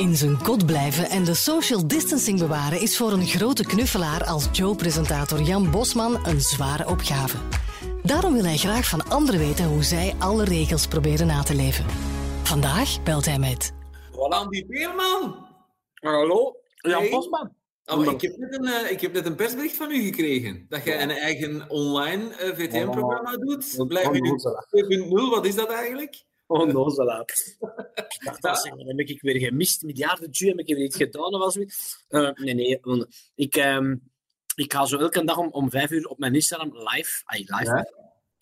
In zijn kot blijven en de social distancing bewaren is voor een grote knuffelaar als Joe-presentator Jan Bosman een zware opgave. Daarom wil hij graag van anderen weten hoe zij alle regels proberen na te leven. Vandaag belt hij met. Andy Peerman! Hallo, Jan Hey. Bosman. Oh, ik, heb net een, eh, ik heb net een persbericht van u gekregen. Dat jij een eigen online eh, VTM-programma doet. Blijf je nu Onnozelaar. 2.0, wat is dat eigenlijk? Onnozelaar. Ik dacht, dat dan heb ik weer gemist. Miljarden heb ik weer iets gedaan of zoiets. Eh, nee, nee. Ik, ehm, ik ga zo elke dag om, om vijf uur op mijn Instagram live. Ay, live. Ja.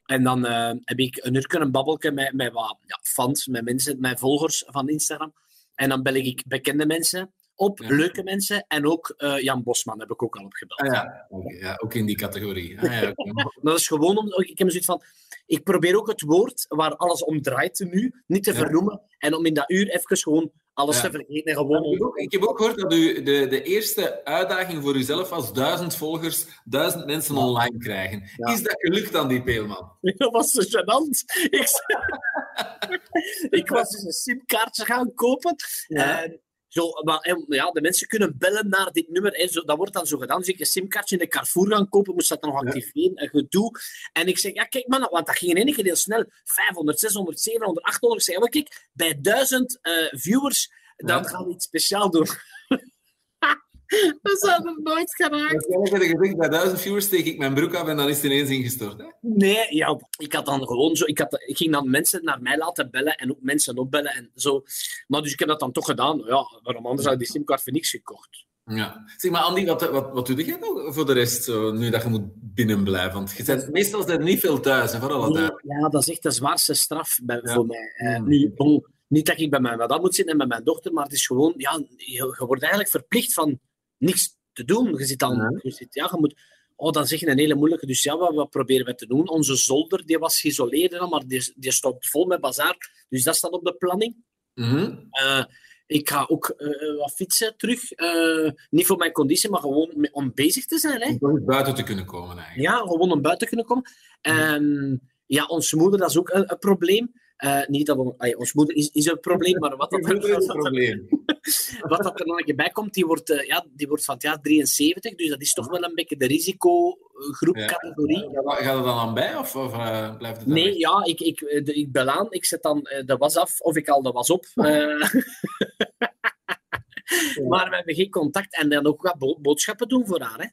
En dan eh, heb ik een uur kunnen babbelen met, met wat ja, fans, met mensen, met volgers van Instagram. En dan bel ik bekende mensen op, Ja. leuke mensen. En ook eh, Jan Bosman heb ik ook al opgebeld. Ah, ja. Ja, ook in die categorie. Ah, ja. Dat is gewoon om. Ik heb zoiets van. Ik probeer ook het woord waar alles om draait nu niet te vernoemen. En om in dat uur even gewoon alles te vergeten en gewoon. Ik heb ook- Ik heb ook gehoord dat u de, de eerste uitdaging voor uzelf was duizend volgers, duizend mensen online krijgen. Is dat gelukt aan die Peelman? Dat was zo gênant. Ik, ik was dus een simkaartje gaan kopen. Ja. En zo, maar, ja, de mensen kunnen bellen naar dit nummer. En zo, dat wordt dan zo gedaan. Dus ik een simkaartje in de Carrefour gaan kopen, moest dat dan nog activeren en gedoe. En ik zeg, ja, kijk man, want dat ging in één keer heel snel. 500, 600, 700, 800. Ik zeg, maar kijk, bij 1000 eh, viewers, dan gaan we iets speciaal doen. We er nooit geraakt. Waarschijnlijk heb gezegd, bij duizend viewers steek ik mijn broek af en dan is het ineens ingestort. Hè? Nee, ja, ik had dan gewoon zo. Ik, had, ik ging dan mensen naar mij laten bellen en ook mensen opbellen en zo. Maar dus ik heb dat dan toch gedaan. Ja, waarom anders had ik die simkaart voor niks gekocht? Ja. Zeg maar, Andy, wat, wat, wat doe jij nog voor de rest, zo, nu dat je moet binnenblijven? Want je bent, meestal zijn er niet veel thuis, hè, voor alle duidelijkheid. Ja, dat is echt de zwaarste straf bij, Ja. voor mij. Eh, Mm. nu, bon, niet dat ik bij mijn madame moet zitten en met mijn dochter, maar het is gewoon, ja, je, je wordt eigenlijk verplicht van niks te doen. Je zit dan, je zit, ja, je moet, oh, dat is echt een hele moeilijke. Dus ja, wat, wat proberen we te doen? Onze zolder, die was geïsoleerd, maar die, die stond vol met bazaar. Dus dat staat op de planning. Mhm. Eh, ik ga ook eh, wat fietsen terug. Eh, niet voor mijn conditie, maar gewoon om bezig te zijn. Hè. Om buiten te kunnen komen, eigenlijk. Ja, gewoon om buiten te kunnen komen. En ja, onze moeder, dat is ook een, een probleem. Niet dat we, ay, onze moeder is, is een probleem, maar wat dat, is een probleem. wat dat er nog een keer bij komt, die wordt, eh, ja, die wordt van het jaar 73, dus dat is toch wel een beetje de risicogroep, Ja. Gaat het dan aan bij, of, of eh, blijft het dan Nee, weg? ja, ik, ik, eh, de- ik bel aan, ik zet dan de was af of ik al de was op. Maar we hebben geen contact en dan ook wat bo- boodschappen doen voor haar. Hè.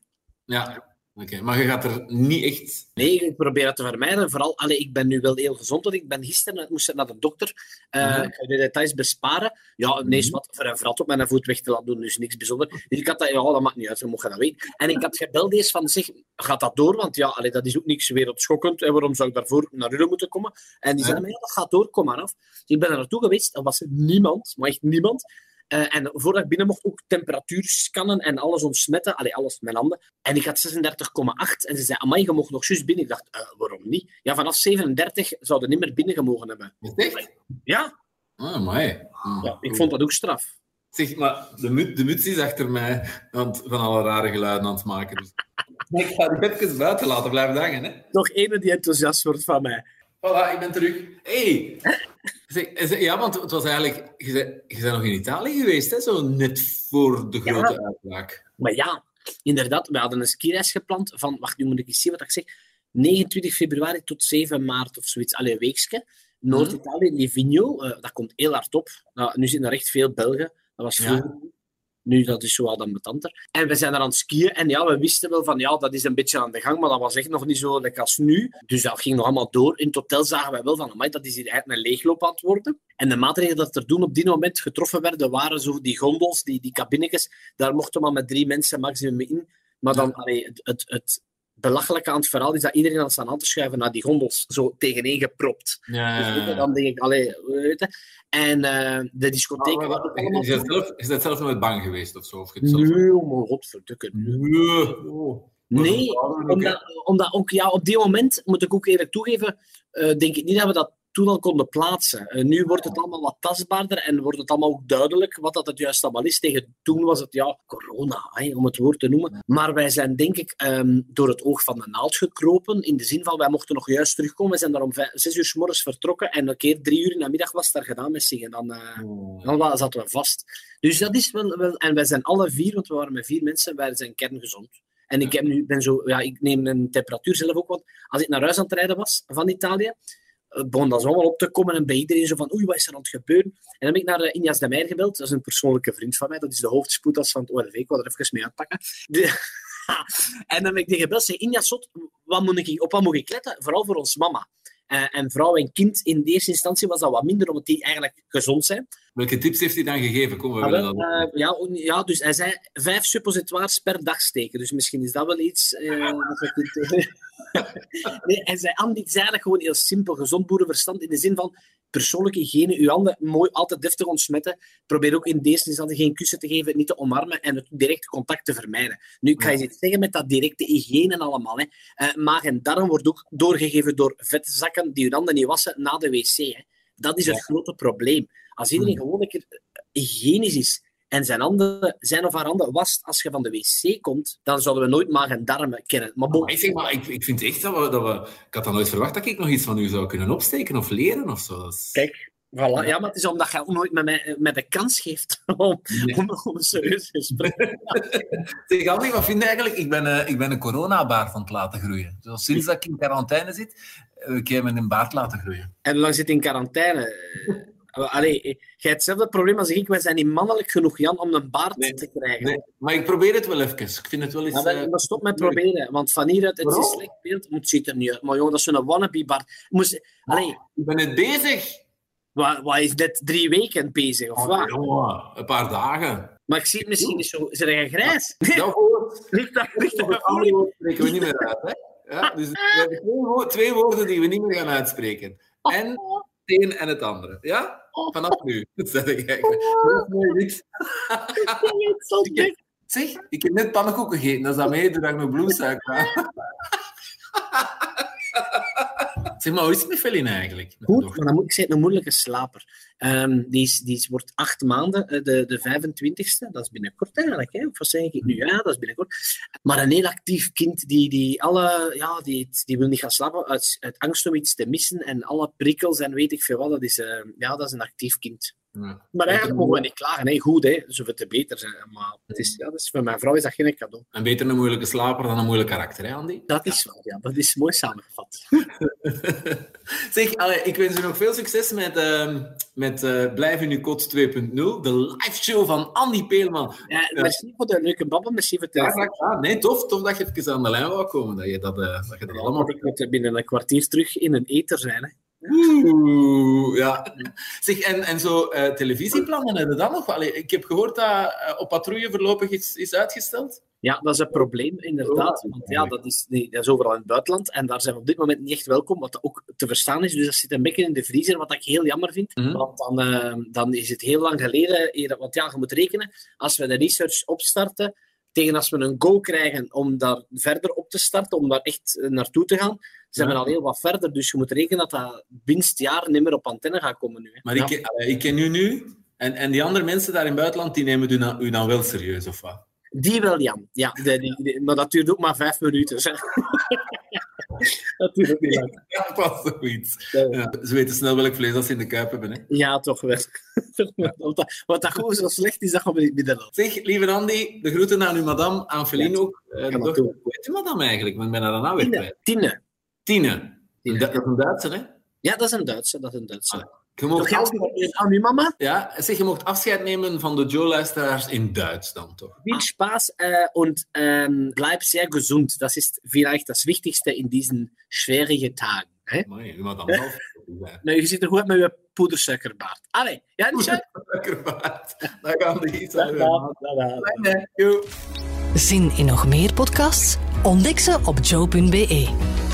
Ja, oké. Maar je gaat er niet echt... Nee, ik probeer het te vermijden. Vooral, allee, ik ben nu wel heel gezond, want ik ben gisteren moest naar de dokter. Eh. Ik ga de details besparen. Ja, nee, is Mhm. wat voor een vrat op mijn voet weg te laten doen, dus niks bijzonder. Dus ik had dat, ja, dat maakt niet uit, we mogen dat weten. En ik had gebeld eens van, zeg, gaat dat door? Want ja, allee, dat is ook niks wereldschokkend. En waarom zou ik daarvoor naar u moeten komen? En die Ja. zeiden, ja, dat gaat door, kom maar af. Dus ik ben er naartoe geweest, er was niemand, maar echt niemand. Eh, en voordat ik binnen mocht, ook temperatuur scannen en alles ontsmetten. Allee, alles met handen. En ik had 36,8. En ze zei, amai, je mocht nog juist binnen. Ik dacht, eh, waarom niet? Ja, vanaf 37 zouden niet meer binnengemogen hebben. Is het echt? Ja, Ah, mooi. Hm. ja ik vond dat ook straf. Zeg, maar de, mut, de muts is achter mij aan het- van alle rare geluiden aan het maken. Dus. Ik ga die even buiten laten blijven hangen. Hè. Nog ene die enthousiast wordt van mij. Voilà, ik ben terug. Hey. Zeg, ja, want het was eigenlijk... Je bent, je bent nog in Italië geweest, hè? Zo net voor de grote uitbraak. Maar ja, inderdaad, we hadden een skireis gepland van, wacht, nu moet ik eens zien wat ik zeg, 29 februari tot 7 maart of zoiets. Allee, een weekje. Noord-Italië, Livigno, eh, dat komt heel hard op. Nou, nu zitten er echt veel Belgen. Dat was Ja. Nu dat is zo wat ambetanter. En we zijn er aan het skiën. En ja, we wisten wel van ja, dat is een beetje aan de gang. Maar dat was echt nog niet zo lekker als nu. Dus dat ging nog allemaal door. In het hotel zagen we wel van amai, dat is hier eigenlijk een leegloop aan het worden. En de maatregelen dat er toen op die moment getroffen werden, waren zo die gondels, die, die cabinetjes. Daar mochten we maar met drie mensen maximum in. Maar dan, allee, het, het, het belachelijke aan het verhaal is dat iedereen aan staan aan te schuiven naar die gondels. Zo tegeneen gepropt. Ja, Dus weet je, dan denk ik, allee, weet je. En eh, de discotheek... Maar, maar, bent toe. zelf, bent zelf nooit bang geweest of zo? Of je het zelf... Nee, oh mijn godverdikke. Nee. Oh. Nee, omdat, omdat ook ja, op die moment, moet ik ook eerlijk toegeven, eh, denk ik niet dat we dat toen al konden plaatsen. Eh, nu wordt het allemaal wat tastbaarder en wordt het allemaal ook duidelijk wat dat het juist allemaal is. Tegen toen was het ja, corona, hè, om het woord te noemen. Maar wij zijn denk ik ehm, door het oog van de naald gekropen. In de zin van, wij mochten nog juist terugkomen. We zijn daar om vijf, zes uur s morgens vertrokken en een keer drie uur in de middag was het daar gedaan met zingen. Dan, uh, dan zaten we vast. Dus dat is wel, wel... En wij zijn alle vier, want we waren met vier mensen, wij zijn kerngezond. En ik, heb nu, ben zo, ja, ik neem een temperatuur zelf ook, want als ik naar huis aan het rijden was van Italië, eh, begon dat zo allemaal op te komen en bij iedereen zo van oei, wat is er aan het gebeuren? En dan heb ik naar uh, Injas de Meijer gebeld, dat is een persoonlijke vriend van mij, dat is de hoofdspoedas van het OLV, ik wil er even mee uitpakken. De- en dan heb ik die gebeld, zei Injas, wat moet ik, op wat moet ik letten? Vooral voor ons mama. Eh, en vrouw en kind in de eerste instantie was dat wat minder, omdat die eigenlijk gezond zijn. Welke tips heeft hij dan gegeven? Kom, we Ah, wel, dat. eh, ja, ja, dus hij zei vijf suppositoires per dag steken. Dus misschien is dat wel iets kunt... nee, hij zei, Andy, het is eigenlijk gewoon heel simpel. Gezond boerenverstand in de zin van persoonlijke hygiëne. Uw handen mooi altijd deftig ontsmetten. Probeer ook in deze instantie geen kussen te geven, niet te omarmen en het directe contact te vermijden. Nu, ik ga je iets zeggen met dat directe hygiëne en allemaal. Hè. Eh, maag en darm wordt ook doorgegeven door vetzakken die je handen niet wassen na de wc. Hè. Dat is het grote probleem. Als iedereen gewoon een keer hygiënisch is en zijn, handen, zijn of haar handen wast als je van de wc komt, dan zouden we nooit maag en darmen kennen. Maar bon, Maar ik, zeg maar, ik, ik vind echt dat we, dat we... Ik had dan nooit verwacht dat ik nog iets van u zou kunnen opsteken of leren of zo. Kijk, voilà. ja, maar het is omdat je ook nooit met mij met de kans geeft om, Nee. om, om een serieus gesprek Zeg, Andy, wat vind je eigenlijk? Ik ben, eh, ik ben een coronabaard aan het laten groeien. Dus sinds dat ik in quarantaine zit, heb ik hem een baard laten groeien. En hoe lang zit in quarantaine? Eh, Allee, jij hebt hetzelfde probleem als ik. Wij zijn niet mannelijk genoeg, Jan, om een baard Nee. te krijgen. Nee, maar ik probeer het wel even. Ik vind het wel eens... Maar, wel, eh, maar stop met proberen, want van hieruit, het is een slecht beeld, het ziet er niet uit. Maar jongen, dat is zo'n wannabe-baard. Moest, allee, Ik ben net bezig. wat, wat is dit, drie weken bezig, of wat? Jongen, een paar dagen. Maar ik zie het misschien niet zo... Is er een grijs? Dat woord, Ligt dat, ligt dat het spreken we niet meer uit. Hè? Ja, dus we hebben twee, wo- twee woorden die we niet meer gaan uitspreken. En het een en het andere. Ja? Vanaf nu. Dat zeg ik eigenlijk. Dat is niks. Zeg, ik heb net pannenkoeken gegeten. Dat is aan mij, doordat ik nog bloedsuiker heb. Zeg maar, hoe is het met Feline eigenlijk? Met Goed, maar dan moet ik zeggen, een moeilijke slaper. Ehm, die, is, die is, wordt acht maanden, eh, de, de 25ste. Dat is binnenkort eigenlijk. Hè? Of wat zeg ik nu? Ja, dat is binnenkort. Maar een heel actief kind die, die alle... Ja, die, die wil niet gaan slapen uit, uit angst om iets te missen. En alle prikkels en weet ik veel wat. Dat is, eh, ja, dat is een actief kind. Ja. Maar eigenlijk mogen we niet klagen. Hè? Goed, hè? zoveel te beter zijn. Maar het is, ja, is, voor mijn vrouw is dat geen cadeau. En beter een moeilijke slaper dan een moeilijk karakter, hè, Andy? Dat is wel, ja. Dat is mooi samengevat. zeg, allee, ik wens u nog veel succes met, ehm, met eh, Blijf in uw kot 2.0, de live show van Andy Peelman. Ja, merci voor de leuke babbel. Merci voor het Ja, gedaan. Nee, tof, tof dat je even aan de lijn wou komen, dat je dat, eh, dat, je dat allemaal... Ik moet binnen een kwartier terug in een eter zijn. Hè. Oeh, ja. Zeg, en, en zo eh, televisieplannen, hebben dan nog? Allee, ik heb gehoord dat eh, op patrouille voorlopig is, is uitgesteld. Ja, dat is een probleem, inderdaad. Oh, Want ja, dat is, nee, dat is overal in het buitenland. En daar zijn we op dit moment niet echt welkom, wat ook te verstaan is. Dus dat zit een beetje in de vriezer, wat ik heel jammer vind. Mhm. Want dan, eh, dan is het heel lang geleden. Want ja, je moet rekenen, als we de research opstarten, tegen als we een go krijgen om daar verder op te starten, om daar echt eh, naartoe te gaan, zijn we al heel wat verder. Dus je moet rekenen dat dat binnen het jaar niet meer op antenne gaat komen nu. hè. Maar Ja. ik, ken- allee, ik ken u nu, en, en die andere mensen daar in het buitenland, die nemen u, dan- u dan wel serieus, of wat? Die wel, Jan. Ja, maar dat duurt ook maar vijf minuten. zeg. dat duurt ook niet lang. Ja, pas zoiets. Ja. Ja, ze weten snel welk vlees dat ze in de kuip hebben. Hè. Ja, toch wel. Wat dat, gewoon zo slecht is, dat gaan we niet midden. Zeg, lieve Andy, de groeten aan uw madame, aan Feline Ja, ook. Eh, dochter. doen. Hoe heet uw madame eigenlijk? Want ben haar nou weer Tine. kwijt. Tine. Tine. Dat is een Duitser, hè? Ja, dat is een Duitse. Dat is een Duitse. Ah. Je mocht afscheid, aan uw mama. ja, zeg, je mocht afscheid nemen van de Joe-luisteraars in Duits dan, toch? Viel Spaß äh, und ähm, bleib sehr gesund. Das ist vielleicht das Wichtigste in diesen schwierigen Tagen. Hè? Amai, madame zelf. Ja. Nou, je ziet er goed met je poedersuikerbaard. Allee, ja, niet zo? Lekker waard. Dan gaan we iets aan doen. Zin in nog meer podcasts? Ontdek ze op joe.be.